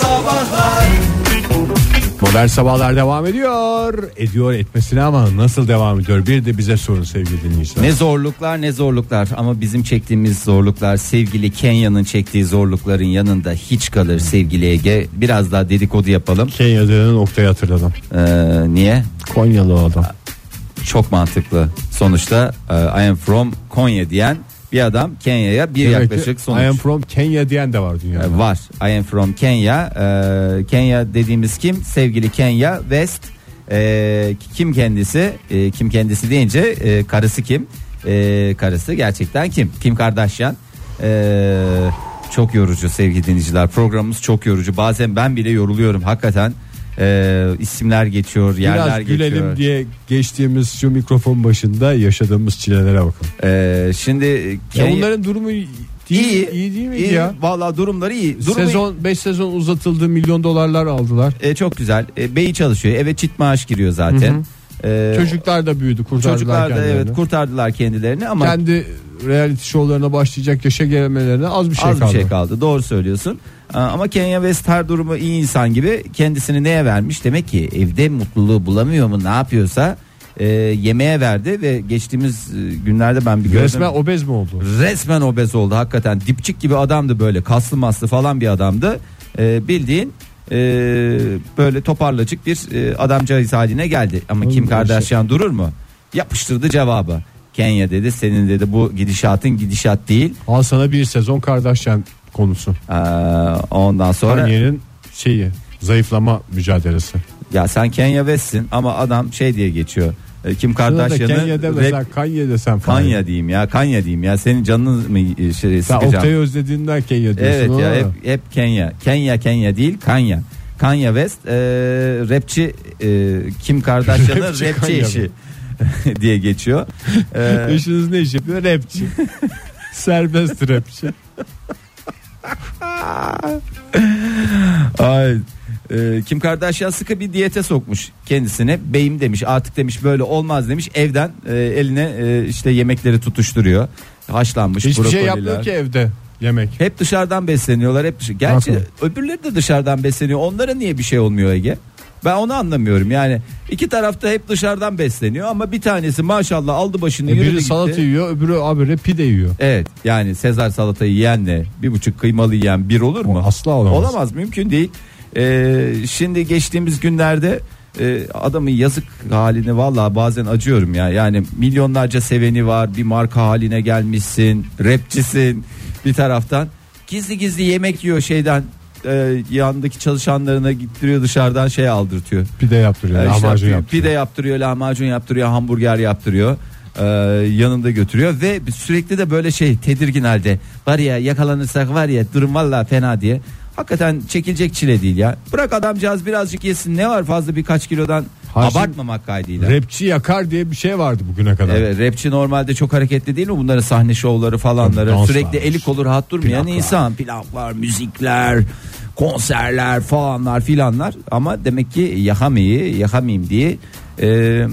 Sabahlar Modern Sabahlar devam ediyor. Ediyor etmesine ama nasıl devam ediyor? Bir de bize sorun sevgili dinleyiciler. Ne zorluklar ne zorluklar ama bizim çektiğimiz zorluklar sevgili Kenya'nın çektiği zorlukların yanında hiç kalır sevgili Ege. Biraz daha dedikodu yapalım. Kenya'da noktayı hatırladım. Ee, niye? Konyalı o adam. Çok mantıklı. Sonuçta e, I am from Konya diyen bir adam Kenya'ya bir Demek yaklaşık sonuç. I am from Kenya diyen de var dünyada. E, var. I am from Kenya. Ee, Kenya dediğimiz kim? Sevgili Kenya West. Ee, kim kendisi? Ee, kim kendisi deyince e, karısı kim? Ee, karısı gerçekten kim? Kim Kardashian. Ee, çok yorucu sevgili dinleyiciler. Programımız çok yorucu. Bazen ben bile yoruluyorum hakikaten. Ee, isimler geçiyor, yerler Biraz gülelim geçiyor. diye geçtiğimiz şu mikrofon başında yaşadığımız çilelere bakın. Ee, şimdi Ya Kenya onların durumu değil, iyi, iyi, değil miydi iyi. ya? Vallahi durumları iyi. Durumu Sezon 5 sezon uzatıldı milyon dolarlar aldılar. E, çok güzel. E, beyi çalışıyor. Evet çift maaş giriyor zaten. E, Çocuklar da büyüdü kurtardılar çocuklar da kendilerini. evet kurtardılar kendilerini ama Kendi reality şovlarına başlayacak yaşa gelmelerine az bir şey az kaldı. bir şey kaldı. Doğru söylüyorsun. Ama Kenya West her durumu iyi insan gibi kendisini neye vermiş? Demek ki evde mutluluğu bulamıyor mu? Ne yapıyorsa e, yemeğe verdi ve geçtiğimiz e, günlerde ben bir gördüm. Resmen obez mi oldu? resmen obez oldu hakikaten dipçik gibi adamdı böyle kaslı maslı falan bir adamdı Ee, bildiğin e, böyle toparlacık bir e, adamcağız haline geldi ama Oğlum, Kim o Kardashian durur mu yapıştırdı cevabı Kenya dedi senin dedi bu gidişatın gidişat değil Al sana bir sezon Kardashian konusu. Ee, ondan sonra Kanye'nin şeyi zayıflama mücadelesi. ya sen Kenya West'sin ama adam şey diye geçiyor Ee, Kim Kardashian'ı Kardashian'ı Kenya'da rap- Kanye desem falan. Kanya diyeyim ya Kanya diyeyim ya senin canını mı e, şey, Sen sıkacağım Oktay'ı özlediğinden Kenya diyorsun. Evet ya hep, hep Kenya. Kenya Kenya değil Kanya. Kanya West e, rapçi e, Kim Kardashian'ın Rapçi rapçi, Kanye eşi diye geçiyor. E, Eşiniz ne iş yapıyor? Rapçi. Serbest rapçi. ay, e, Kim Kardashian sıkı bir diyete sokmuş kendisine. Beyim demiş artık demiş böyle olmaz demiş. Evden e, eline e, işte yemekleri tutuşturuyor. Haşlanmış Hiçbir şey brokoliler. yapmıyor ki evde yemek. Hep dışarıdan besleniyorlar hep dışarı. Gerçi Haklı. öbürleri de dışarıdan besleniyor. Onlara niye bir şey olmuyor Ege? Ben onu anlamıyorum. Yani iki tarafta hep dışarıdan besleniyor ama bir tanesi maşallah aldı başını E yürüdü biri gitti. salata yiyor öbürü abire pide yiyor. Evet yani Sezar salatayı yiyenle bir buçuk kıymalı yiyen bir olur mu? O asla olamaz. Olamaz mümkün değil. Ee, şimdi geçtiğimiz günlerde e, adamın yazık halini vallahi bazen acıyorum ya. Yani milyonlarca seveni var bir marka haline gelmişsin rapçisin bir taraftan. Gizli gizli yemek yiyor şeyden e, yanındaki çalışanlarına gittiriyor dışarıdan şey aldırtıyor. Pide yaptırıyor. Ee, işte lahmacun yaptırıyor. Pide yaptırıyor, lahmacun yaptırıyor, hamburger yaptırıyor. Ee, yanında götürüyor ve sürekli de böyle şey tedirgin halde. Var ya yakalanırsak var ya durum valla fena diye. Hakikaten çekilecek çile değil ya. Bırak adamcağız birazcık yesin. Ne var fazla birkaç kilodan Ha, şimdi abartmamak kaydıyla. Rapçi yakar diye bir şey vardı bugüne kadar. Evet rapçi normalde çok hareketli değil mi bunların sahne şovları falanları Tabii, dans sürekli var. eli kolu rahat durmayan Plaklar. insan plaklar müzikler konserler falanlar filanlar ama demek ki yakamayı yakamayayım diye e,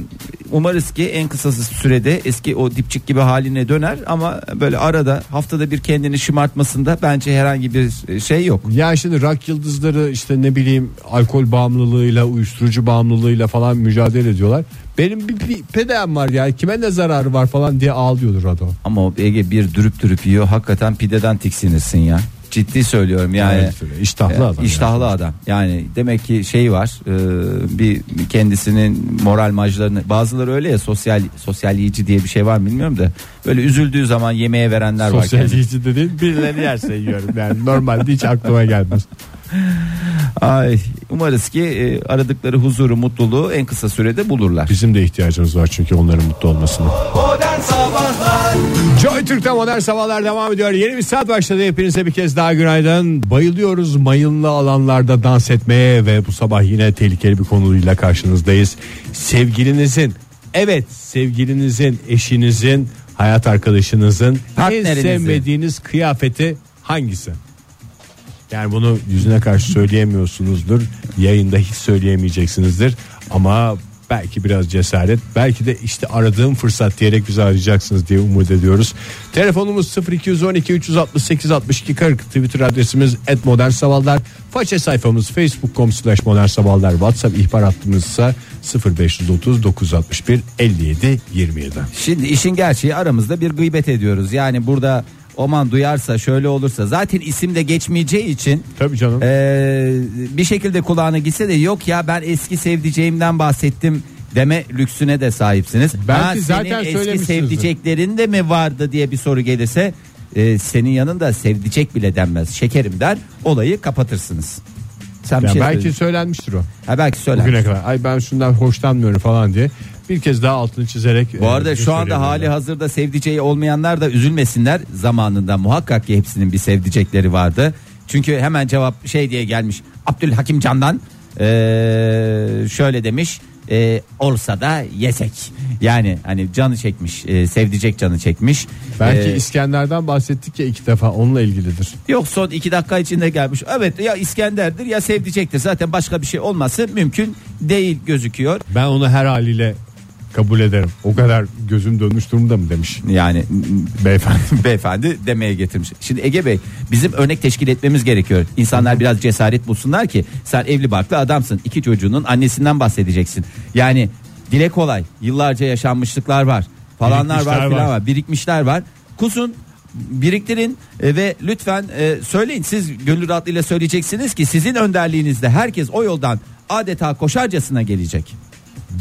umarız ki en kısa sürede eski o dipçik gibi haline döner ama böyle arada haftada bir kendini şımartmasında bence herhangi bir şey yok. Ya şimdi rock yıldızları işte ne bileyim alkol bağımlılığıyla uyuşturucu bağımlılığıyla falan mücadele ediyorlar. Benim bir, bir pedem var ya kime ne zararı var falan diye ağlıyordur Rado. Ama Ege bir dürüp dürüp yiyor hakikaten pideden tiksinirsin ya. Ciddi söylüyorum yani. Evet, iştahlı E, adam. iştahlı adam. Yani demek ki şey var. e, bir kendisinin moral majlarını bazıları öyle ya sosyal sosyal yiyici diye bir şey var mı bilmiyorum da böyle üzüldüğü zaman yemeğe verenler var. Sosyal kendine. yiyici de değil birileri yerse yiyorum yani normalde hiç aklıma gelmez. Ay umarız ki e, aradıkları huzuru, mutluluğu en kısa sürede bulurlar. Bizim de ihtiyacımız var çünkü onların mutlu olmasına. Joy Türk'te modern sabahlar devam ediyor. Yeni bir saat başladı. Hepinize bir kez daha günaydın. Bayılıyoruz mayınlı alanlarda dans etmeye ve bu sabah yine tehlikeli bir konuyla karşınızdayız. Sevgilinizin, evet sevgilinizin, eşinizin, hayat arkadaşınızın en Partnerinizin. sevmediğiniz kıyafeti hangisi? Yani bunu yüzüne karşı söyleyemiyorsunuzdur. Yayında hiç söyleyemeyeceksinizdir. Ama belki biraz cesaret, belki de işte aradığım fırsat diyerek bizi arayacaksınız diye umut ediyoruz. Telefonumuz 0212 368 62 40 Twitter adresimiz @modernsabahlar. Faça sayfamız facebook.com slash modern sabahlar. WhatsApp ihbar hattımız ise 0530 961 57 27. Şimdi işin gerçeği aramızda bir gıybet ediyoruz. Yani burada Oman duyarsa şöyle olursa zaten isim de geçmeyeceği için Tabii canım. Ee, bir şekilde kulağına gitse de yok ya ben eski sevdiceğimden bahsettim deme lüksüne de sahipsiniz. Belki senin zaten eski söylemişsinizdir. sevdiceklerin de mi vardı diye bir soru gelirse e, senin yanında sevdicek bile denmez. Şekerim der olayı kapatırsınız. Sen bir Ya şey belki söyle. söylenmiştir o. Ha, belki söyler. Bugüne kadar. Ay ben şundan hoşlanmıyorum falan diye. Bir kez daha altını çizerek. Bu e, arada bize şu anda hali hazırda sevdiceği olmayanlar da üzülmesinler. Zamanında muhakkak ki hepsinin bir sevdicekleri vardı. Çünkü hemen cevap şey diye gelmiş. Abdülhakim Can'dan ee, şöyle demiş. ee, olsa da yesek. Yani hani canı çekmiş, ee, sevdicek canı çekmiş. Belki Ee, İskender'den bahsettik ya iki defa onunla ilgilidir. Yok son iki dakika içinde gelmiş. Evet ya İskender'dir ya sevdicektir. Zaten başka bir şey olması mümkün değil gözüküyor. Ben onu her haliyle kabul ederim. O kadar gözüm dönmüş durumda mı demiş Yani beyefendi. beyefendi demeye getirmiş. Şimdi Ege Bey bizim örnek teşkil etmemiz gerekiyor. İnsanlar biraz cesaret bulsunlar ki sen evli barklı adamsın. İki çocuğunun annesinden bahsedeceksin. Yani dile kolay. Yıllarca yaşanmışlıklar var. Falanlar var filan var. var. Birikmişler var. Kusun biriktirin e, ve lütfen e, söyleyin siz gönül rahatlığıyla söyleyeceksiniz ki sizin önderliğinizde herkes o yoldan adeta koşarcasına gelecek.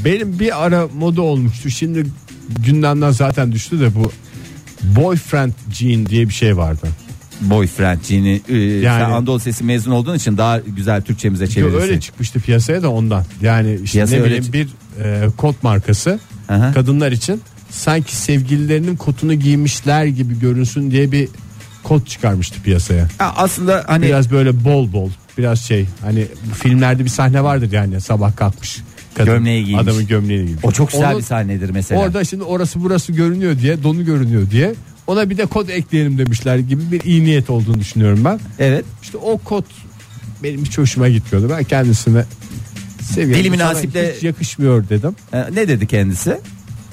Benim bir ara moda olmuştu. Şimdi gündemden zaten düştü de bu boyfriend jean diye bir şey vardı. Boyfriend cini e, Yani- sen Anadolu Sesi mezun olduğun için daha güzel Türkçemize çevirirsin. öyle çıkmıştı piyasaya da ondan. Yani işte Piyasaya ne bileyim bir e, kot markası Aha. kadınlar için sanki sevgililerinin kotunu giymişler gibi görünsün diye bir kot çıkarmıştı piyasaya. Aslında hani Biraz böyle bol bol biraz şey hani filmlerde bir sahne vardır yani sabah kalkmış kadın Gömleği giymiş. adamın gömleğini giymiş. o çok güzel Onu- bir sahnedir mesela. Orada şimdi orası burası görünüyor diye donu görünüyor diye ona bir de kod ekleyelim demişler gibi bir iyi niyet olduğunu düşünüyorum ben. Evet. İşte o kod benim hiç hoşuma gitmiyordu. Ben kendisine seviyorum. Dili sana münasiple- hiç yakışmıyor dedim. Ee, ne dedi kendisi?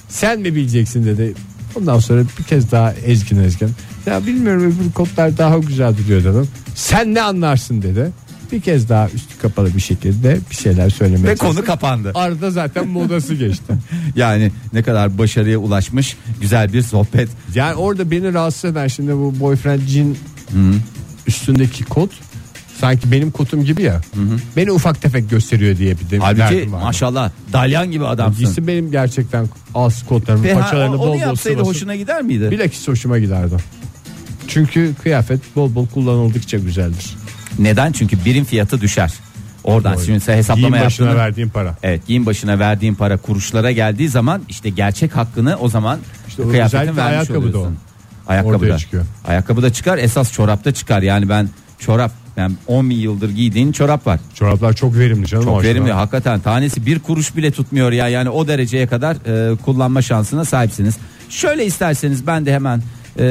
Sen mi bileceksin dedi. Ondan sonra bir kez daha ezgin ezgin. Ya bilmiyorum öbür kodlar daha güzel duruyor dedim. Sen ne anlarsın dedi. Bir kez daha üstü kapalı bir şekilde bir şeyler söylemeye Ve konu kapandı. Arada zaten modası geçti. Yani ne kadar başarıya ulaşmış güzel bir sohbet. Yani orada beni rahatsız eden şimdi bu boyfriend jean üstündeki kot sanki benim kotum gibi ya. Beni ufak tefek gösteriyor diye bir de Halbuki maşallah dalyan gibi adamsın. Giysin benim gerçekten az kotlarımı Ve ha, paçalarını onu bol bol sıvasın. hoşuna gider miydi? Bilakis hoşuma giderdi. Çünkü kıyafet bol bol kullanıldıkça güzeldir. Neden? Çünkü birim fiyatı düşer. Oradan Doğru. şimdi sen hesaplama Giyim başına yaptığını. verdiğim para. Evet giyim başına verdiğin para kuruşlara geldiği zaman işte gerçek hakkını o zaman İşte o kıyafetin vermiş ayakkabı da oluyorsun. o. Ayakkabı Ortaya da. çıkıyor. Ayakkabı da çıkar esas çorapta çıkar. Yani ben çorap yani 10 bin yıldır giydiğin çorap var. Çoraplar çok verimli canım. Çok verimli hakikaten tanesi bir kuruş bile tutmuyor ya yani o dereceye kadar e, kullanma şansına sahipsiniz. Şöyle isterseniz ben de hemen e,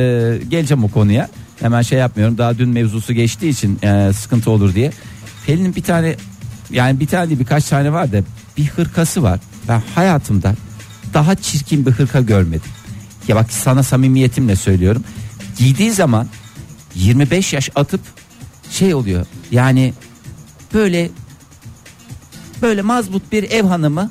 geleceğim o konuya. Hemen şey yapmıyorum daha dün mevzusu geçtiği için e, sıkıntı olur diye. Pelin'in bir tane yani bir tane değil birkaç tane var da bir hırkası var. Ben hayatımda daha çirkin bir hırka görmedim. Ya bak sana samimiyetimle söylüyorum. Giydiği zaman 25 yaş atıp şey oluyor. Yani böyle böyle mazbut bir ev hanımı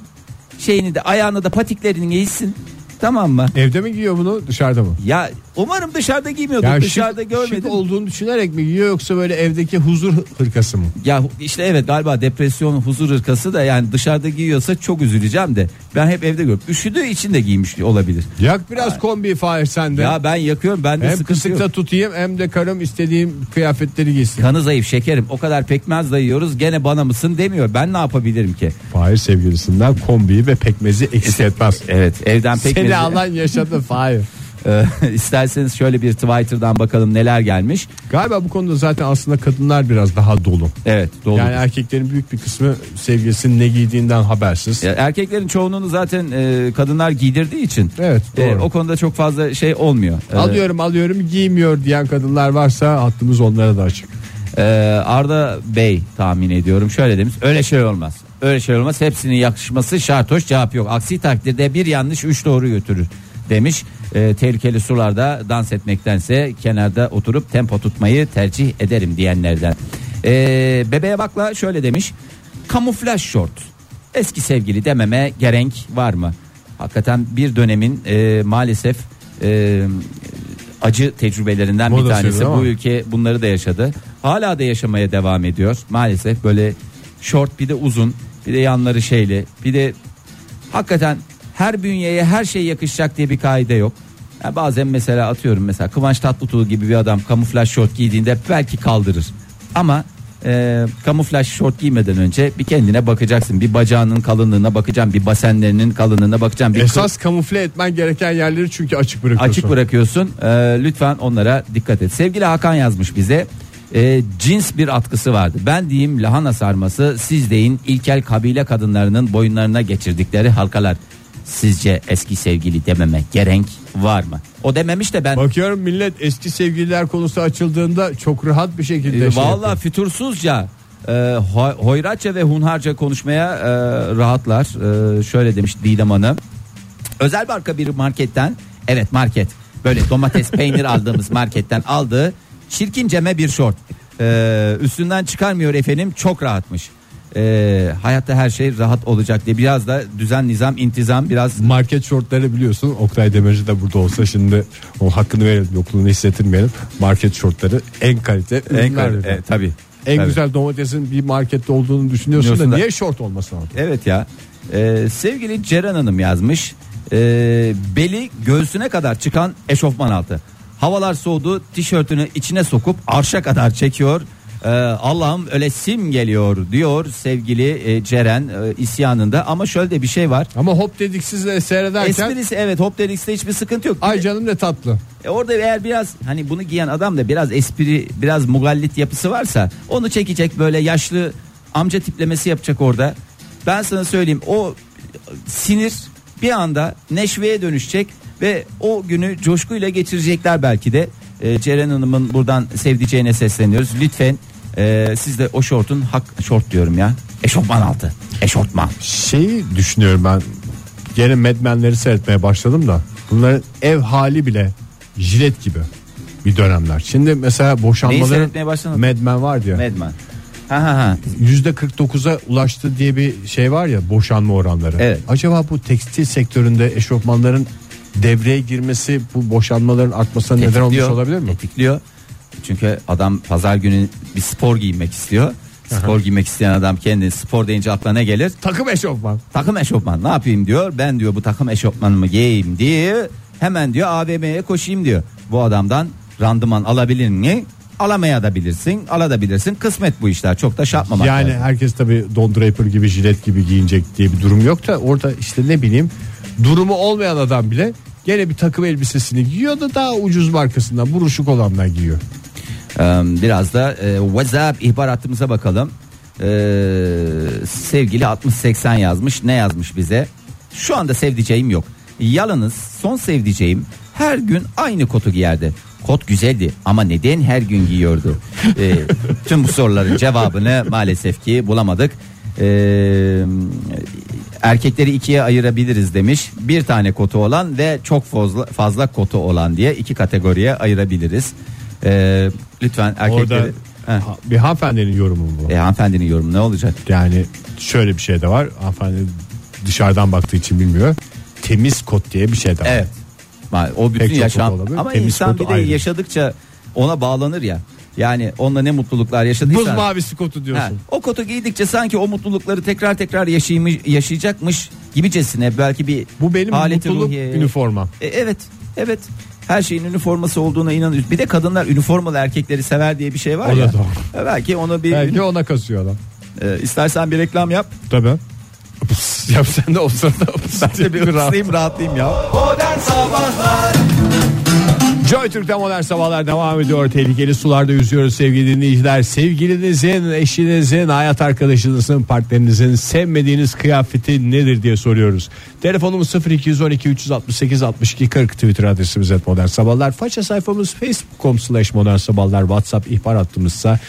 şeyini de ayağını da patiklerini giysin tamam mı? Evde mi giyiyor bunu dışarıda mı? Ya umarım dışarıda giymiyordur Yani dışarıda şık, görmedim. şık olduğunu düşünerek mi giyiyor yoksa böyle evdeki huzur hırkası mı? Ya işte evet galiba depresyon huzur hırkası da yani dışarıda giyiyorsa çok üzüleceğim de ben hep evde görüyorum. Üşüdüğü için de giymiş olabilir. Yak biraz kombi Fahir sen de. Ya ben yakıyorum bende hem sıkıntı kısıkta yok. tutayım hem de karım istediğim kıyafetleri giysin. Kanı zayıf şekerim o kadar pekmez dayıyoruz gene bana mısın demiyor. Ben ne yapabilirim ki? Fahir sevgilisinden kombiyi ve pekmezi eksik etmez. Evet evden pekmezi. Seni alan yaşadı Fahir. Ee, isterseniz şöyle bir Twitter'dan bakalım neler gelmiş. Galiba bu konuda zaten aslında kadınlar biraz daha dolu. Evet dolu. Yani erkeklerin büyük bir kısmı sevgilisinin ne giydiğinden habersiz. Ya erkeklerin çoğunluğunu zaten e, kadınlar giydirdiği için Evet e, doğru. o konuda çok fazla şey olmuyor. E, Alıyorum alıyorum giymiyor diyen kadınlar varsa hattımız onlara da açık. Ee, Arda Bey tahmin ediyorum şöyle demiş öyle şey olmaz. Öyle şey olmaz hepsinin yakışması şart hoş cevap yok. Aksi takdirde bir yanlış üç doğru götürür demiş. Ee, tehlikeli sularda dans etmektense kenarda oturup tempo tutmayı tercih ederim diyenlerden. Ee, bebeğe bakla şöyle demiş. Kamuflaj şort. Eski sevgili dememe gerek var mı? Hakikaten bir dönemin e, maalesef e, acı tecrübelerinden bir Modası tanesi. değil mi? Bu ülke bunları da yaşadı. Hala da yaşamaya devam ediyor. Maalesef böyle short bir de uzun bir de yanları şeyli bir de hakikaten her bünyeye her şey yakışacak diye bir kaide yok. Ya bazen mesela atıyorum mesela Kıvanç Tatlıtuğ gibi bir adam kamuflaj şort giydiğinde belki kaldırır. Ama e, kamuflaj şort giymeden önce bir kendine bakacaksın. Bir bacağının kalınlığına bakacaksın. Bir basenlerinin kalınlığına bakacaksın. Bir Esas kamufle etmen gereken yerleri çünkü açık bırakıyorsun. açık bırakıyorsun. Ee, lütfen onlara dikkat et. Sevgili Hakan yazmış bize. Ee, cins bir atkısı vardı. Ben diyeyim lahana sarması, siz deyin ilkel kabile kadınlarının boyunlarına geçirdikleri halkalar. Sizce eski sevgili dememe gerek var mı? O dememiş de ben Bakıyorum millet eski sevgililer konusu açıldığında çok rahat bir şekilde e, şey vallahi yapıyor. fütursuzca e, ho- hoyratça ve hunharca konuşmaya e, rahatlar. E, şöyle demiş Didem Hanım. Özel marka bir marketten evet market böyle domates peynir aldığımız marketten aldığı çirkinceme bir şort. Ee, üstünden çıkarmıyor efendim çok rahatmış. Ee, hayatta her şey rahat olacak diye biraz da düzen nizam intizam biraz Market şortları biliyorsun Oktay Demirci de burada olsa şimdi o hakkını verelim yokluğunu hissettirmeyelim. Market şortları en kalite en, ürünler. e, tabii. En Tabii. güzel domatesin bir markette olduğunu düşünüyorsun da, da- niye şort olmasın abi? Evet ya. Ee, sevgili Ceren Hanım yazmış. Ee, beli göğsüne kadar çıkan eşofman altı. Havalar soğudu tişörtünü içine sokup arşa kadar çekiyor. Ee, Allah'ım öyle sim geliyor diyor sevgili e, Ceren e, isyanında ama şöyle de bir şey var. Ama hop dedik sizle seyrederken Esprisi evet Hop Dedix'te hiçbir sıkıntı yok. Bir ay canım ne tatlı. e orada eğer biraz hani bunu giyen adam da biraz espri biraz mugallit yapısı varsa onu çekecek böyle yaşlı amca tiplemesi yapacak orada. Ben sana söyleyeyim o sinir bir anda neşveye dönüşecek ve o günü coşkuyla geçirecekler belki de. E, Ceren Hanım'ın buradan sevdiceğine sesleniyoruz. Lütfen e, siz de o şortun hak şort diyorum ya. Eşofman altı. Eşortman. Şeyi düşünüyorum ben gene medmenleri seyretmeye başladım da bunların ev hali bile jilet gibi bir dönemler. Şimdi mesela Neyi boşanmaların seyretmeye başladın? medmen vardı ya. Medman. Ha ha ha. yüzde 49'a ulaştı diye bir şey var ya boşanma oranları. Evet. Acaba bu tekstil sektöründe eşofmanların devreye girmesi bu boşanmaların artmasına neden olmuş Tetikliyor, olabilir mi? Tetikliyor. Çünkü adam pazar günü bir spor giymek istiyor. Spor giymek isteyen adam kendi spor deyince aklına ne gelir? Takım eşofman. Takım eşofman ne yapayım diyor. Ben diyor bu takım eşofmanımı giyeyim diye hemen diyor AVM'ye koşayım diyor. Bu adamdan randıman alabilir mi? Alamaya da bilirsin, alabilirsin. Kısmet bu işler. Çok da şapmamak Yani lazım. herkes tabi Don Draper gibi jilet gibi giyinecek diye bir durum yok da orada işte ne bileyim durumu olmayan adam bile gene bir takım elbisesini giyiyor da daha ucuz markasından buruşuk olanlar giyiyor. Biraz da e, WhatsApp ihbar hattımıza bakalım. Ee, sevgili 6080 yazmış. Ne yazmış bize? Şu anda sevdiceğim yok. Yalnız son sevdiceğim her gün aynı kotu giyerdi. Kot güzeldi ama neden her gün giyiyordu? Ee, tüm bu soruların cevabını maalesef ki bulamadık. Ee, erkekleri ikiye ayırabiliriz demiş. Bir tane kotu olan ve çok fazla fazla kotu olan diye iki kategoriye ayırabiliriz. Ee, lütfen erkekleri. Orada ha- bir hanımefendinin yorumu bu. E, hanımefendinin yorumu ne olacak? Yani şöyle bir şey de var. Hanımefendi dışarıdan baktığı için bilmiyor. Temiz kot diye bir şey de var. Evet. O bütün Pek yaşam ama Temiz insan bir de ayrı. yaşadıkça ona bağlanır ya. Yani onunla ne mutluluklar Buz yaşadıysa. mavisi kotu Ha, diyorsun. o kotu giydikçe sanki o mutlulukları tekrar tekrar yaşaymış, yaşayacakmış gibicesine belki bir Bu benim mutluluk ruhiye- üniformam. E, evet evet her şeyin üniforması olduğuna inanıyoruz. Bir de kadınlar üniformalı erkekleri sever diye bir şey var O da ya. doğru. E, Belki onu bir Belki ona kasıyor adam. e, istersen bir reklam yap. Tabii. Yap sen de o sırada Ben de bir bir rahat- rahatlayayım ya. Modern Sabahlar Joy Türk'te modern sabahlar devam ediyor. Tehlikeli sularda yüzüyoruz sevgili dinleyiciler. Sevgilinizin, eşinizin, hayat arkadaşınızın, partnerinizin sevmediğiniz kıyafeti nedir diye soruyoruz. Telefonumuz 0212 368 62 40 Twitter adresimiz et modern sabahlar. Faça sayfamız facebook.com slash modern sabahlar. WhatsApp ihbar hattımızsa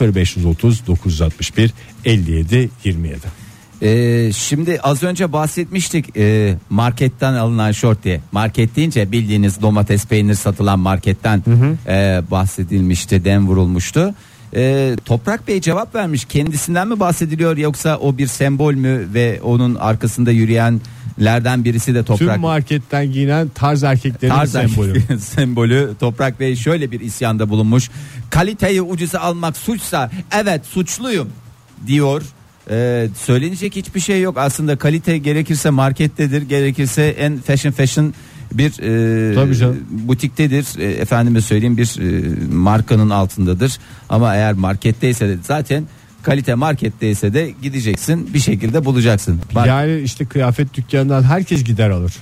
0530 961 57 27. Ee, şimdi az önce bahsetmiştik e, marketten alınan şort diye. Market deyince bildiğiniz domates peynir satılan marketten e, bahsedilmişti, dem vurulmuştu. E, Toprak Bey cevap vermiş. Kendisinden mi bahsediliyor yoksa o bir sembol mü ve onun arkasında yürüyenlerden birisi de Toprak Tüm marketten giyinen tarz erkeklerin Tarz sembolü. sembolü Toprak Bey şöyle bir isyanda bulunmuş. Kaliteyi ucuza almak suçsa evet suçluyum diyor. Ee, söylenecek hiçbir şey yok aslında kalite gerekirse markettedir gerekirse en fashion fashion bir e, butiktedir e, efendime söyleyeyim bir e, markanın altındadır ama eğer marketteyse de zaten kalite marketteyse de gideceksin bir şekilde bulacaksın. Bak- Yani işte kıyafet dükkanından herkes gider alır.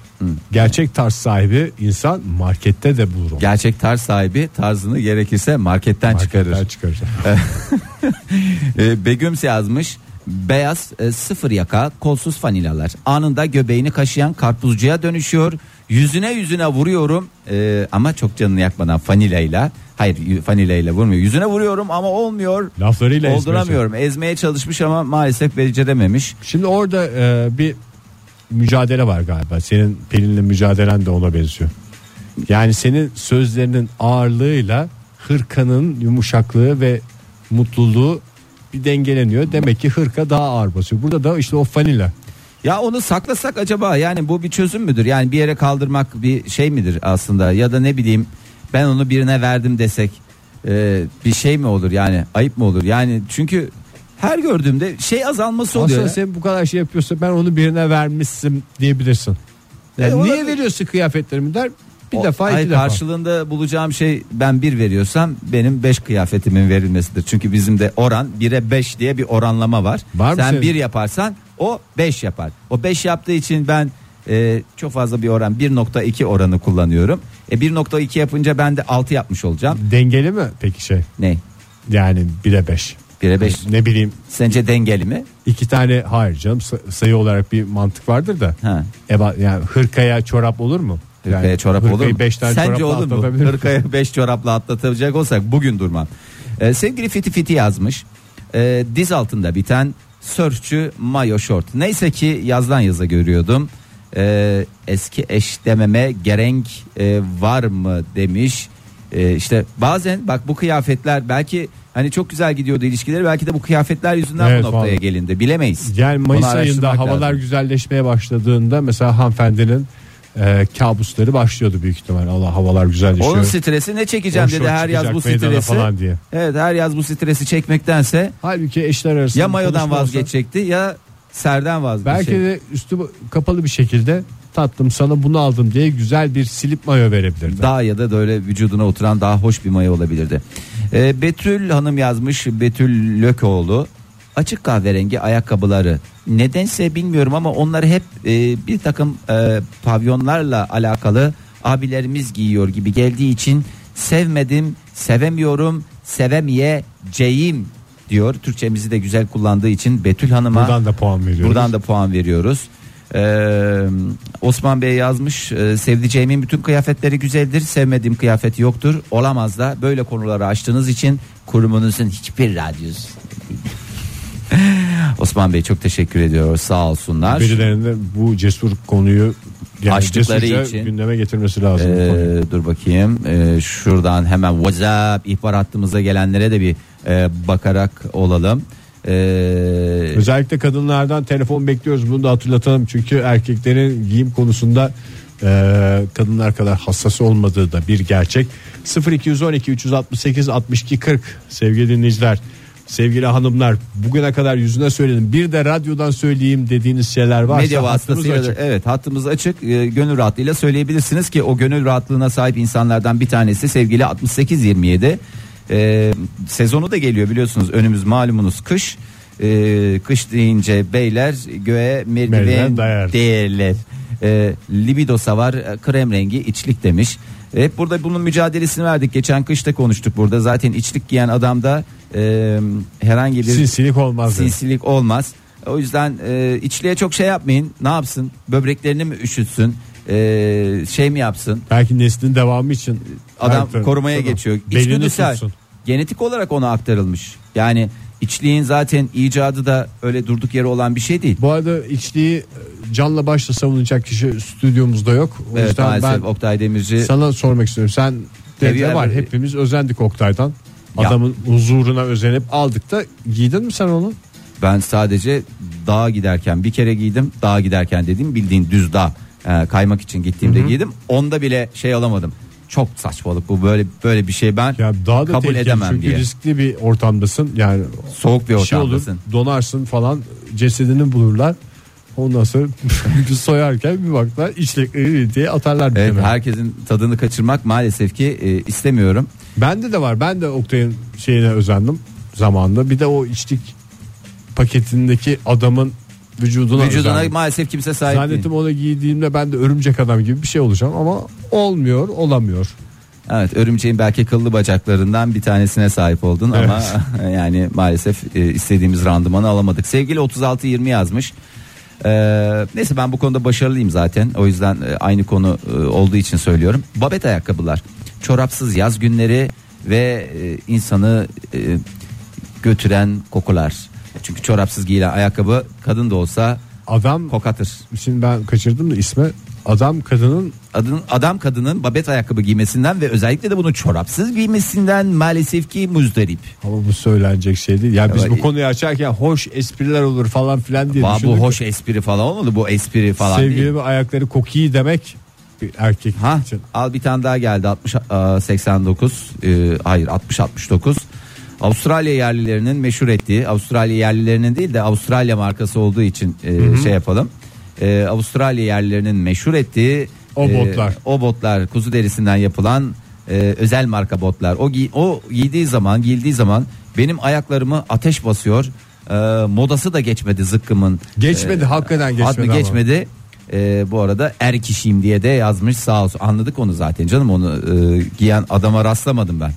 Gerçek tarz sahibi insan markette de bulur. onu. Gerçek tarz sahibi tarzını gerekirse marketten, çıkarır. Marketten çıkarır. Ee, Begüm yazmış. Beyaz e, sıfır yaka kolsuz fanilalar anında göbeğini kaşıyan karpuzcuya dönüşüyor. Yüzüne yüzüne vuruyorum. E, ama çok canını yakmadan fanilayla hayır fanilayla vurmuyor. Yüzüne vuruyorum ama olmuyor. Laflarıyla ezmeye olduramıyorum. ezmeye çalışmış ama maalesef becerememiş Şimdi orada e, bir mücadele var galiba. Senin Pelin'le mücadelen de ona benziyor. Yani senin sözlerinin ağırlığıyla hırkanın yumuşaklığı ve mutluluğu bir dengeleniyor. Demek ki hırka daha ağır basıyor. Burada da işte o fanila. Ya onu saklasak acaba yani bu bir çözüm müdür? Yani bir yere kaldırmak bir şey midir aslında ya da ne bileyim ben onu birine verdim desek e, bir şey mi olur yani ayıp mı olur? Yani çünkü her gördüğümde şey azalması oluyor. Aslında sen bu kadar şey yapıyorsa ben onu birine vermişsin diyebilirsin. Yani E, niye veriyorsun kıyafetlerimi der. Bir O- defa iki hayır, defa. karşılığında bulacağım şey ben bir veriyorsam benim beş kıyafetimin verilmesidir. Çünkü bizim de oran 1'e 5 diye bir oranlama var. Var mı Sen senin? bir yaparsan o 5 yapar. O 5 yaptığı için ben e, çok fazla bir oran 1.2 oranı kullanıyorum. E 1.2 yapınca ben de 6 yapmış olacağım. Dengeli mi peki şey? Ne? Yani 1'e 5. 1'e 5 Ne bileyim sence dengeli mi? iki tane hayır canım sa- sayı olarak bir mantık vardır da. Ha. Eba, yani hırkaya çorap olur mu? Hırkaya Yani çorap olur mu? beş tane Sence olur mu? Hırkaya 5 çorapla atlatacak olsak bugün durmam. Ee, sevgili Fiti Fiti yazmış. Ee, diz altında biten sörfçü mayo şort. Neyse ki yazdan yaza görüyordum. Ee, eski eş dememe gerek e, var mı demiş. Ee, işte bazen bak bu kıyafetler belki hani çok güzel gidiyordu ilişkileri belki de bu kıyafetler yüzünden Evet, bu noktaya vallahi. gelindi bilemeyiz. Yani Mayıs ayında havalar lazım. güzelleşmeye başladığında mesela hanımefendinin e, kabusları başlıyordu büyük ihtimal. Allah havalar güzelleşiyor. Onun stresi ne çekeceğim dedi her yaz bu stresi. falan diye. Evet her yaz bu stresi çekmektense Halbuki eşler arasında ya mayodan konuşma olsa vazgeçecekti ya serden vazgeçecekti. Belki de üstü kapalı bir şekilde tatlım sana bunu aldım diye güzel bir silip mayo verebilirdi. Daha ya da böyle vücuduna oturan daha hoş bir mayo olabilirdi. Ee, Betül Hanım yazmış Betül Lökoğlu açık kahverengi ayakkabıları nedense bilmiyorum ama onları hep e, bir takım e, pavyonlarla alakalı abilerimiz giyiyor gibi geldiği için sevmedim sevemiyorum sevemeyeceğim diyor Türkçemizi de güzel kullandığı için Betül Hanım'a Buradan da puan veriyoruz. Buradan da puan veriyoruz. Ee, Osman Bey yazmış e, sevdiceğimin bütün kıyafetleri güzeldir sevmediğim kıyafeti yoktur olamaz da böyle konuları açtığınız için kurumunuzun hiçbir radyosu Osman Bey çok teşekkür ediyoruz. Sağ olsunlar. Birilerinin bu cesur konuyu yani Açtıkları için. gündeme getirmesi lazım. Ee, dur bakayım. Ee, şuradan hemen WhatsApp ihbar hattımıza gelenlere de bir e, bakarak olalım. Ee, Özellikle kadınlardan telefon bekliyoruz. Bunu da hatırlatalım. Çünkü erkeklerin giyim konusunda e, kadınlar kadar hassas olmadığı da bir gerçek. 0212 368 62 40 sevgili dinleyiciler sevgili hanımlar bugüne kadar yüzüne söyledim. Bir de radyodan söyleyeyim dediğiniz şeyler varsa Medya vasıtasıyla da- evet hattımız açık. Ee, gönül rahatlığıyla söyleyebilirsiniz ki o gönül rahatlığına sahip insanlardan bir tanesi sevgili 6827 Ee, sezonu da geliyor biliyorsunuz. Önümüz malumunuz kış. Ee, kış deyince beyler göğe merdiven değerler. Ee, libido savar e, krem rengi içlik demiş Hep burada bunun mücadelesini verdik. Geçen kışta konuştuk burada. Zaten içlik giyen adamda e, herhangi bir Sinsilik olmaz. sinsilik olmaz. O yüzden e, içliğe çok şey yapmayın. Ne yapsın? Böbreklerini mi üşütsün? E, şey mi yapsın? Belki neslin devamı için Adam Belki- korumaya Tamam. geçiyor. İçgüdüsel. Genetik olarak ona aktarılmış. Yani içliğin zaten icadı da öyle durduk yere olan bir şey değil. Bu arada içliği canla başla savunacak kişi stüdyomuzda yok. O Evet yüzden maalesef ben Oktay Demirci sana sormak istiyorum. Sen Her de yer- var hepimiz özendik Oktay'dan. Ya. Adamın huzuruna özenip aldık da giydin mi sen onu? ben sadece dağa giderken bir kere giydim. Dağa giderken dediğim bildiğin düz dağ e, kaymak için gittiğimde giydim. Onda bile şey alamadım. Çok saçmalık bu böyle böyle bir şey ben Ya daha da kabul tehlikeli edemem çünkü diye. riskli bir ortamdasın. Yani Soğuk bir şey olur ortamdasın. donarsın falan cesedini bulurlar. Ondan sonra soyarken bir baklar içlikleri diye atarlar Evet, kenara. herkesin tadını kaçırmak maalesef ki e, istemiyorum. Bende de var. Ben de Oktay'ın şeyine özendim zamanında. Bir de o içlik paketindeki adamın vücuduna, Vücuduna özendim. maalesef kimse sahip değil. Zannettim onu giydiğimde ben de örümcek adam gibi bir şey olacağım ama olmuyor, olamıyor. Evet örümceğin belki kıllı bacaklarından bir tanesine sahip oldun ama yani maalesef e, istediğimiz randımanı alamadık. Sevgili 3620 yazmış. Ee, neyse ben bu konuda başarılıyım zaten. O yüzden e, aynı konu e, olduğu için söylüyorum. Babet ayakkabılar, çorapsız yaz günleri ve e, insanı e, götüren kokular. Çünkü çorapsız giyilen ayakkabı kadın da olsa Adam kokatır. şimdi ben kaçırdım da ismi. Adam kadının Adın, adam kadının babet ayakkabı giymesinden ve özellikle de bunu çorapsız giymesinden maalesef ki muzdarip. ama bu söylenecek şey değil. Yani biz bu konuyu açarken hoş espriler olur falan filan diye Ba- bu düşündük. hoş espri falan olmadı bu espri falan Sevgili değil. bir ayakları kokiyi demek bir erkek Ha için. al bir tane daha geldi 60 aa, 89 e, hayır 60 69 Avustralya yerlilerinin meşhur ettiği Avustralya yerlilerinin değil de Avustralya markası olduğu için e, şey yapalım. E, Avustralya yerlilerinin meşhur ettiği O e, botlar. o botlar kuzu derisinden yapılan e, özel marka botlar. O giy- o giydiği zaman, giyildiği zaman benim ayaklarımı ateş basıyor. E, modası da geçmedi zıkkımın. Geçmedi, hakikaten geçmedi Adı ama. geçmedi. E, bu arada er kişiyim diye de yazmış sağ olsun. Anladık onu zaten canım onu e, giyen adama rastlamadım ben.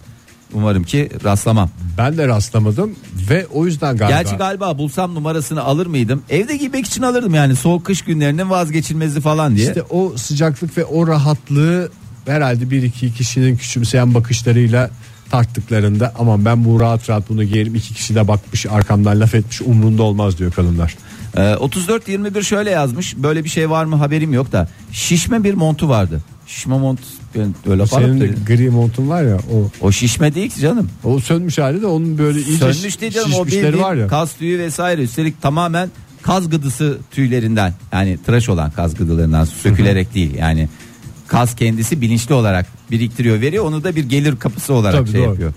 Umarım ki rastlamam. Ben de rastlamadım ve o yüzden galiba. Gerçi galiba bulsam numarasını alır mıydım? Evde giymek için alırdım yani soğuk kış günlerinin vazgeçilmezi falan diye. İşte o sıcaklık ve o rahatlığı herhalde bir iki kişinin küçümseyen bakışlarıyla tarttıklarında aman ben bu rahat rahat bunu giyerim iki kişi de bakmış arkamdan laf etmiş umrunda olmaz diyor kadınlar. Ee, 34-21 şöyle yazmış. Böyle bir şey var mı haberim yok da. Şişme bir montu vardı. Şişme mont ben öyle Senin de gri montun var ya o O şişme değil ki canım. o sönmüş hali de onun böyle iyice Sönmüş değil canım o şişmişleri bildiğin var ya. kas tüyü vesaire. Üstelik tamamen kaz gıdısı tüylerinden yani tıraş olan kaz gıdılarından sökülerek değil yani kaz kendisi bilinçli olarak biriktiriyor veriyor onu da bir gelir kapısı olarak Tabii, şey doğru. yapıyor.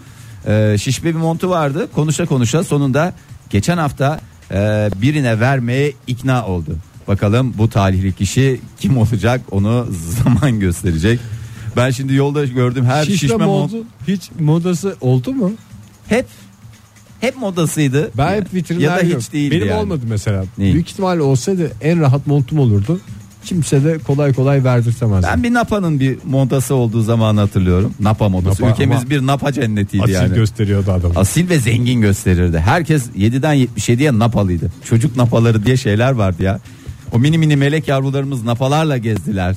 Ee, şişme bir montu vardı konuşa konuşa sonunda geçen hafta e, birine vermeye ikna oldu. Bakalım bu talihli kişi kim olacak onu zaman gösterecek. Ben şimdi yolda gördüm her Şişme, şişme, mont montu hiç modası oldu mu? hep hep modasıydı. Ben hep vitrinler ya da hiç değildi Benim yani. olmadı mesela. Neyi? Büyük ihtimalle olsaydı en rahat montum olurdu. Kimse de kolay kolay verdirtemezdi. Ben bir Napa'nın bir modası olduğu zamanı hatırlıyorum. Napa modası. Napa Ülkemiz bir Napa cennetiydi Asil yani. gösteriyordu adamı. Asil ve zengin gösterirdi. Herkes 7'den 77'ye Napalıydı. Çocuk Napaları diye şeyler vardı ya. O mini mini melek yavrularımız Napalarla gezdiler.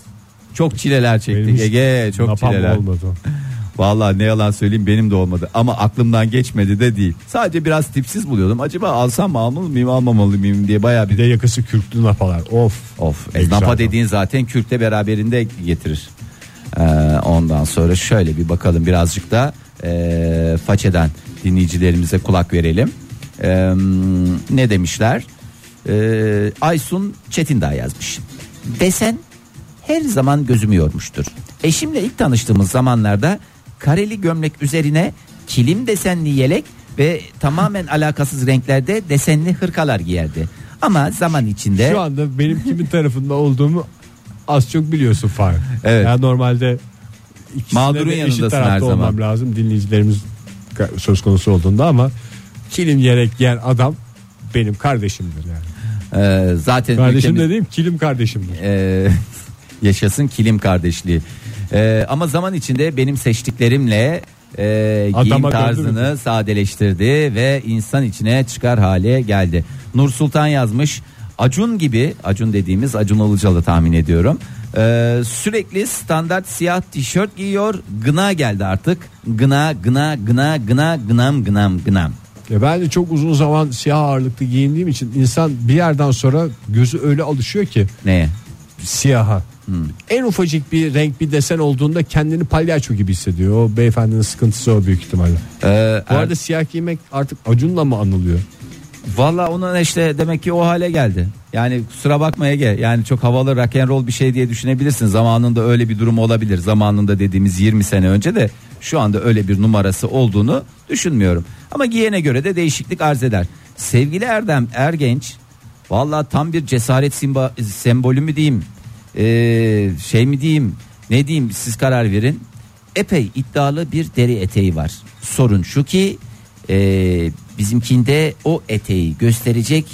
Çok çileler çektik. Benim hiç Ege çok napam çileler. olmadı. Vallahi ne yalan söyleyeyim benim de olmadı. Ama aklımdan geçmedi de değil. Sadece biraz tipsiz buluyordum. Acaba alsam mı almalı mıyım almamalı mıyım diye bayağı Bir bir de yakası kürklü napalar. Of. Of. E, napa dediğin zaten kürkte beraberinde getirir. Ee, ondan sonra şöyle bir bakalım birazcık da e, façeden dinleyicilerimize kulak verelim. Ee, ne demişler? Ee, Aysun Çetindağ yazmış. Desen her zaman gözümü yormuştur. Eşimle ilk tanıştığımız zamanlarda kareli gömlek üzerine kilim desenli yelek ve tamamen alakasız renklerde desenli hırkalar giyerdi. Ama zaman içinde Şu anda benim kimin tarafında olduğumu az çok biliyorsun Fahir. Evet. Yani normalde Mağdurun yanındasın her zaman. olmam lazım dinleyicilerimiz söz konusu olduğunda ama kilim yelek giyen adam benim kardeşimdir yani. Ee, zaten Kardeşim ülkemiz- dediğim kilim kardeşimdir. Ee, yaşasın kilim kardeşliği. Ee, ama zaman içinde benim seçtiklerimle e, giyim Adama tarzını sadeleştirdi ve insan içine çıkar hale geldi. Nur Sultan yazmış. Acun gibi Acun dediğimiz Acun Ilıcalı tahmin ediyorum. Ee, sürekli standart siyah tişört giyiyor. Gına geldi artık. Gına gına gına gına gınam gınam gınam. Ya ben de çok uzun zaman siyah ağırlıklı giyindiğim için insan bir yerden sonra gözü öyle alışıyor ki Neye? siyaha. En ufacık bir renk bir desen olduğunda kendini palyaço gibi hissediyor. O beyefendinin sıkıntısı o büyük ihtimalle. Ee, Bu arada siyah giymek artık Acun'la mı anılıyor? Valla onun işte demek ki o hale geldi. Yani kusura bakma Ege. Yani çok havalı rock and roll bir şey diye düşünebilirsin. Zamanında öyle bir durum olabilir. Zamanında dediğimiz 20 sene önce de şu anda öyle bir numarası olduğunu düşünmüyorum. Ama giyene göre de değişiklik arz eder. Sevgili Erdem Ergenç valla tam bir cesaret simba, sembolü mü diyeyim? Ee, şey mi diyeyim? Ne diyeyim siz karar verin. Epey iddialı bir deri eteği var. Sorun şu ki e, bizimkinde o eteği gösterecek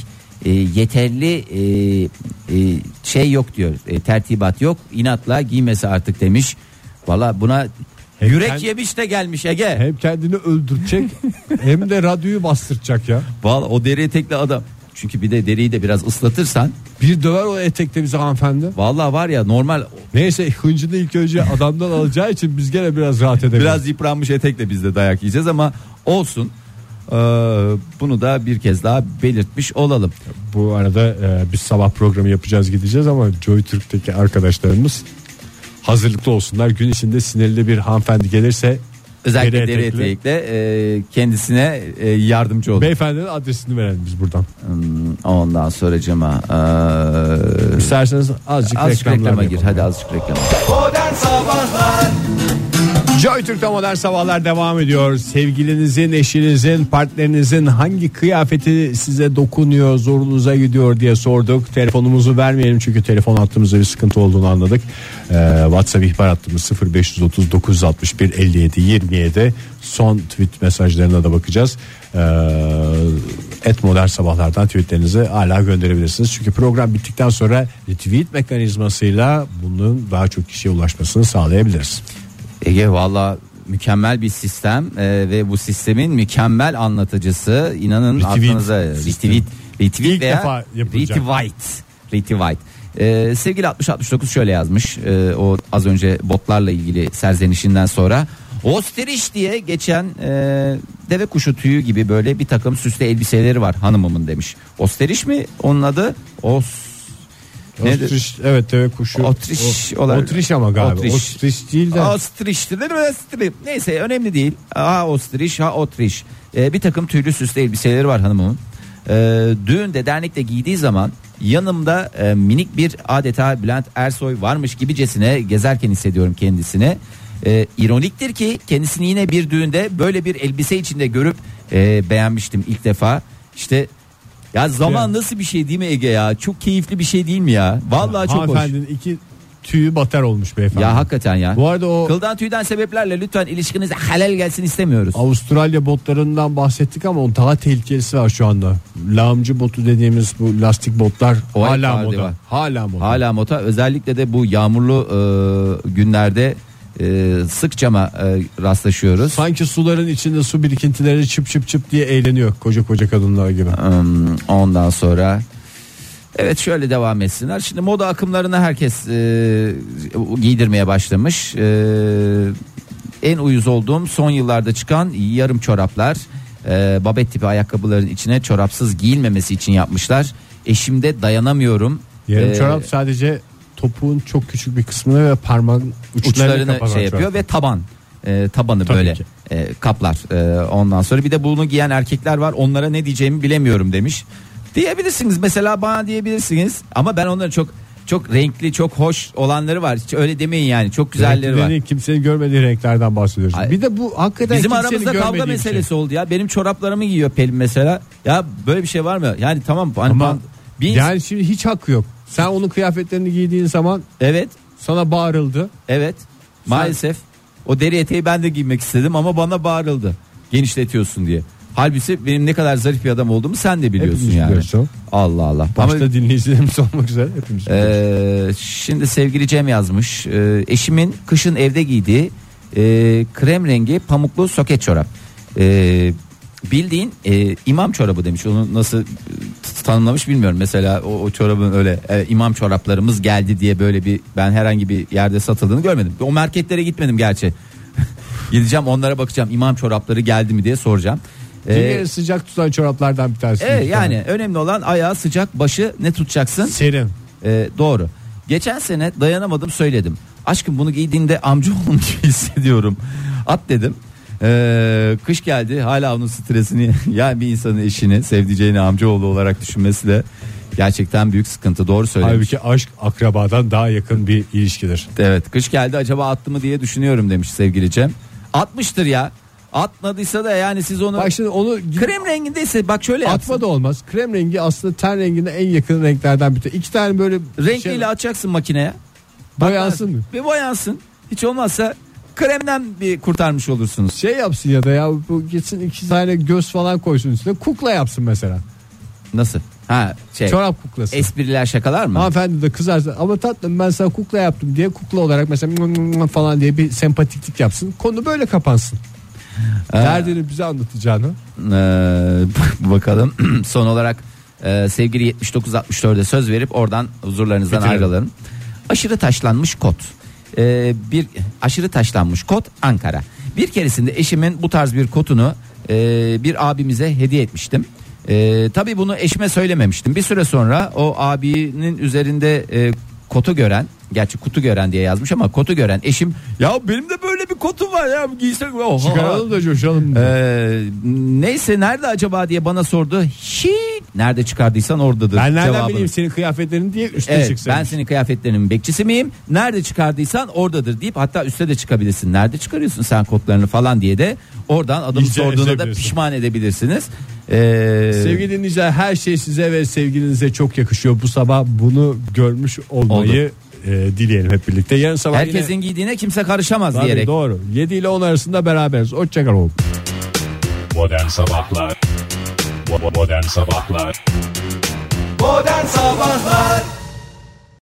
e, yeterli e, e, şey yok diyor. E, tertibat yok. İnatla giymesi artık demiş. Valla buna Hem yürek kend- yemiş de gelmiş Ege. Hem kendini öldürecek hem de radyoyu bastıracak ya. Valla o deri etekli adam. Çünkü bir de deriyi de biraz ıslatırsan Bir döver o etekte bizi hanımefendi. valla var ya normal Neyse hıncını ilk önce adamdan alacağı için biz gene biraz rahat edebiliriz. biraz yıpranmış etekle biz de dayak yiyeceğiz ama olsun. Ee, bunu da bir kez daha belirtmiş olalım. Bu arada e, biz sabah programı yapacağız gideceğiz ama Joy Türk'teki arkadaşlarımız hazırlıklı olsunlar. Gün içinde sinirli bir hanımefendi gelirse Özellikle Deri etekle e, kendisine e, yardımcı olun. beyefendinin adresini verelim biz buradan. Hmm, Ondan sonracıma e, İsterseniz azıcık, azıcık reklama gir. Hadi azıcık reklama. Modern Sabahlar Joy Türk'te modern sabahlar devam ediyor. Sevgilinizin, eşinizin, partnerinizin hangi kıyafeti size dokunuyor, zorunuza gidiyor diye sorduk. Telefonumuzu vermeyelim çünkü telefon hattımızda bir sıkıntı olduğunu anladık. Ee, WhatsApp ihbar hattımız 0530 961 57 27. Son tweet mesajlarına da bakacağız. Ee, et modern sabahlardan tweetlerinizi hala gönderebilirsiniz. Çünkü program bittikten sonra retweet mekanizmasıyla bunun daha çok kişiye ulaşmasını sağlayabiliriz. Ege valla mükemmel bir sistem e, ve bu sistemin mükemmel anlatıcısı inanın Retweet aklınıza retweet retweet İlk veya defa yapılacak. retweet retweet e, sevgili 6069 şöyle yazmış e, o az önce botlarla ilgili serzenişinden sonra Osterich diye geçen e, deve kuşu tüyü gibi böyle bir takım süslü elbiseleri var hanımımın demiş. Osterich mi onun adı? Os Nedir? Otriş evet deve kuşu. Otriş O- olarak- Otriş ama galiba. Otriş. Otriş, değil de. Ostriş'tir değil mi? Neyse önemli değil. Ha ostriş ha otriş. Ee, bir takım tüylü süslü elbiseleri var hanımımın. Ee, düğünde dernekte giydiği zaman yanımda e, minik bir adeta Bülent Ersoy varmış gibicesine gezerken hissediyorum kendisine. Ee, ironiktir ki kendisini yine bir düğünde böyle bir elbise içinde görüp e, beğenmiştim ilk defa. İşte ya zaman nasıl bir şey değil mi Ege ya? Çok keyifli bir şey değil mi ya? Vallahi çok hoş. Hanımefendinin iki tüyü batar olmuş beyefendi. Ya hakikaten ya. Bu arada o Kıldan tüyden sebeplerle lütfen ilişkinize halel gelsin istemiyoruz. Avustralya botlarından bahsettik ama o daha tehlikelisi var şu anda. Lağımcı botu dediğimiz bu lastik botlar O hala hep moda. var. Hala moda. Hala mota özellikle de bu yağmurlu e, günlerde e, sıkça mı e, rastlaşıyoruz. Sanki suların içinde su birikintileri çıp çıp çıp diye eğleniyor koca koca kadınlar gibi. Hmm, Ondan sonra Evet şöyle devam etsinler. Şimdi moda akımlarını herkes e, giydirmeye başlamış. E, en uyuz olduğum son yıllarda çıkan yarım çoraplar. E, babet tipi ayakkabıların içine çorapsız giyilmemesi için yapmışlar. Eşimde dayanamıyorum. Yarım E, çorap sadece topuğun çok küçük bir kısmını ve parmağın uçlarını, uçlarını şey yapıyor ve taban e, tabanı Tabii böyle ki. e, kaplar. E, ondan sonra bir de bunu giyen erkekler var. Onlara ne diyeceğimi bilemiyorum demiş. Diyebilirsiniz mesela bana diyebilirsiniz ama ben onları çok çok renkli, çok hoş olanları var. Hiç öyle demeyin yani. Çok güzelleri var. Renklerini kimsenin görmediği renklerden bahsediyoruz. Ay. Bir de bu hakikaten Bizim kimsenin aramızda kavga bir şey. meselesi oldu ya. Benim çoraplarımı giyiyor Pelin mesela. Ya böyle bir şey var mı? Yani tamam hani Ama ban- bir yani şimdi hiç hakkı yok. Sen onun kıyafetlerini giydiğin zaman evet sana bağırıldı. Evet. Maalesef o deri eteği ben de giymek istedim ama bana bağırıldı. Genişletiyorsun diye. Halbuki benim ne kadar zarif bir adam olduğumu sen de biliyorsun Hepimiz yani. biliyoruz. Allah Allah. Başta Ama, dinleyicilerimiz olmak üzere hepimiz. biliyoruz. e, şimdi sevgili Cem yazmış. E, eşimin kışın evde giydiği e, krem rengi pamuklu soket çorap. E, bildiğin e, imam çorabı demiş. Onu nasıl e, tanımlamış bilmiyorum. Mesela o, o çorabın öyle e, imam çoraplarımız geldi diye böyle bir ben herhangi bir yerde satıldığını görmedim. O marketlere gitmedim gerçi. Gideceğim onlara bakacağım imam çorapları geldi mi diye soracağım. E, Dünyayı sıcak tutan çoraplardan bir tanesi. evet, yani önemli olan ayağı sıcak başı ne tutacaksın? Serin. Ee, doğru. Geçen sene dayanamadım söyledim. Aşkım bunu giydiğinde amca olmuş hissediyorum. At dedim. Ee, kış geldi hala onun stresini yani bir insanın eşini sevdiceğini amcaoğlu olarak düşünmesi de gerçekten büyük sıkıntı doğru söylemiş. Halbuki aşk akrabadan daha yakın bir ilişkidir. Evet kış geldi acaba attı mı diye düşünüyorum demiş sevgili Cem. Atmıştır ya. Atmadıysa da yani siz onu Bak şimdi onu krem rengindeyse bak şöyle yapsın. atma da olmaz. Krem rengi aslında ten rengine en yakın renklerden bir tanesi. İki tane böyle Renkliyle şey, atacaksın makineye. boyansın mı? Bir boyansın. Hiç olmazsa kremden bir kurtarmış olursunuz. Şey yapsın ya da ya bu gitsin iki tane göz falan koysun üstüne kukla yapsın mesela. Nasıl? Ha şey. Çorap kuklası. Espriler şakalar mı? Hanımefendi de kızarsa ama tatlım ben sana kukla yaptım diye kukla olarak mesela falan diye bir sempatiklik yapsın. Konu böyle kapansın. Derdini bize anlatacağını. Ee, bakalım son olarak e, sevgili 79-64'e söz verip oradan huzurlarınızdan ayrılalım. Aşırı taşlanmış kot. Ee, bir aşırı taşlanmış kot Ankara. Bir keresinde eşimin bu tarz bir kotunu e, bir abimize hediye etmiştim. E, tabii bunu eşime söylememiştim. Bir süre sonra o abinin üzerinde e, kotu gören gerçi kutu gören diye yazmış ama kotu gören eşim ya benim de böyle bir kotum var ya giysek oha. Çıkaralım da coşalım. Ee, neyse nerede acaba diye bana sordu. Hi nerede çıkardıysan oradadır. ben nereden cevabını. bileyim senin kıyafetlerini diye üstüne Evet çıksın. ben senin kıyafetlerinin bekçisi miyim? Nerede çıkardıysan oradadır deyip hatta üste de çıkabilirsin. Nerede çıkarıyorsun sen kotlarını falan diye de oradan adımı İyice sorduğunda da pişman edebilirsiniz. Ee, Sevgili dinleyiciler her şey size ve sevgilinize çok yakışıyor. Bu sabah bunu görmüş olmayı e, dileyelim hep birlikte. Yarın sabah herkesin yine... giydiğine kimse karışamaz Tabii, diyerek. doğru. 7 ile 10 arasında beraberiz. Hoşçakalın. Modern Sabahlar Modern Sabahlar Modern Sabahlar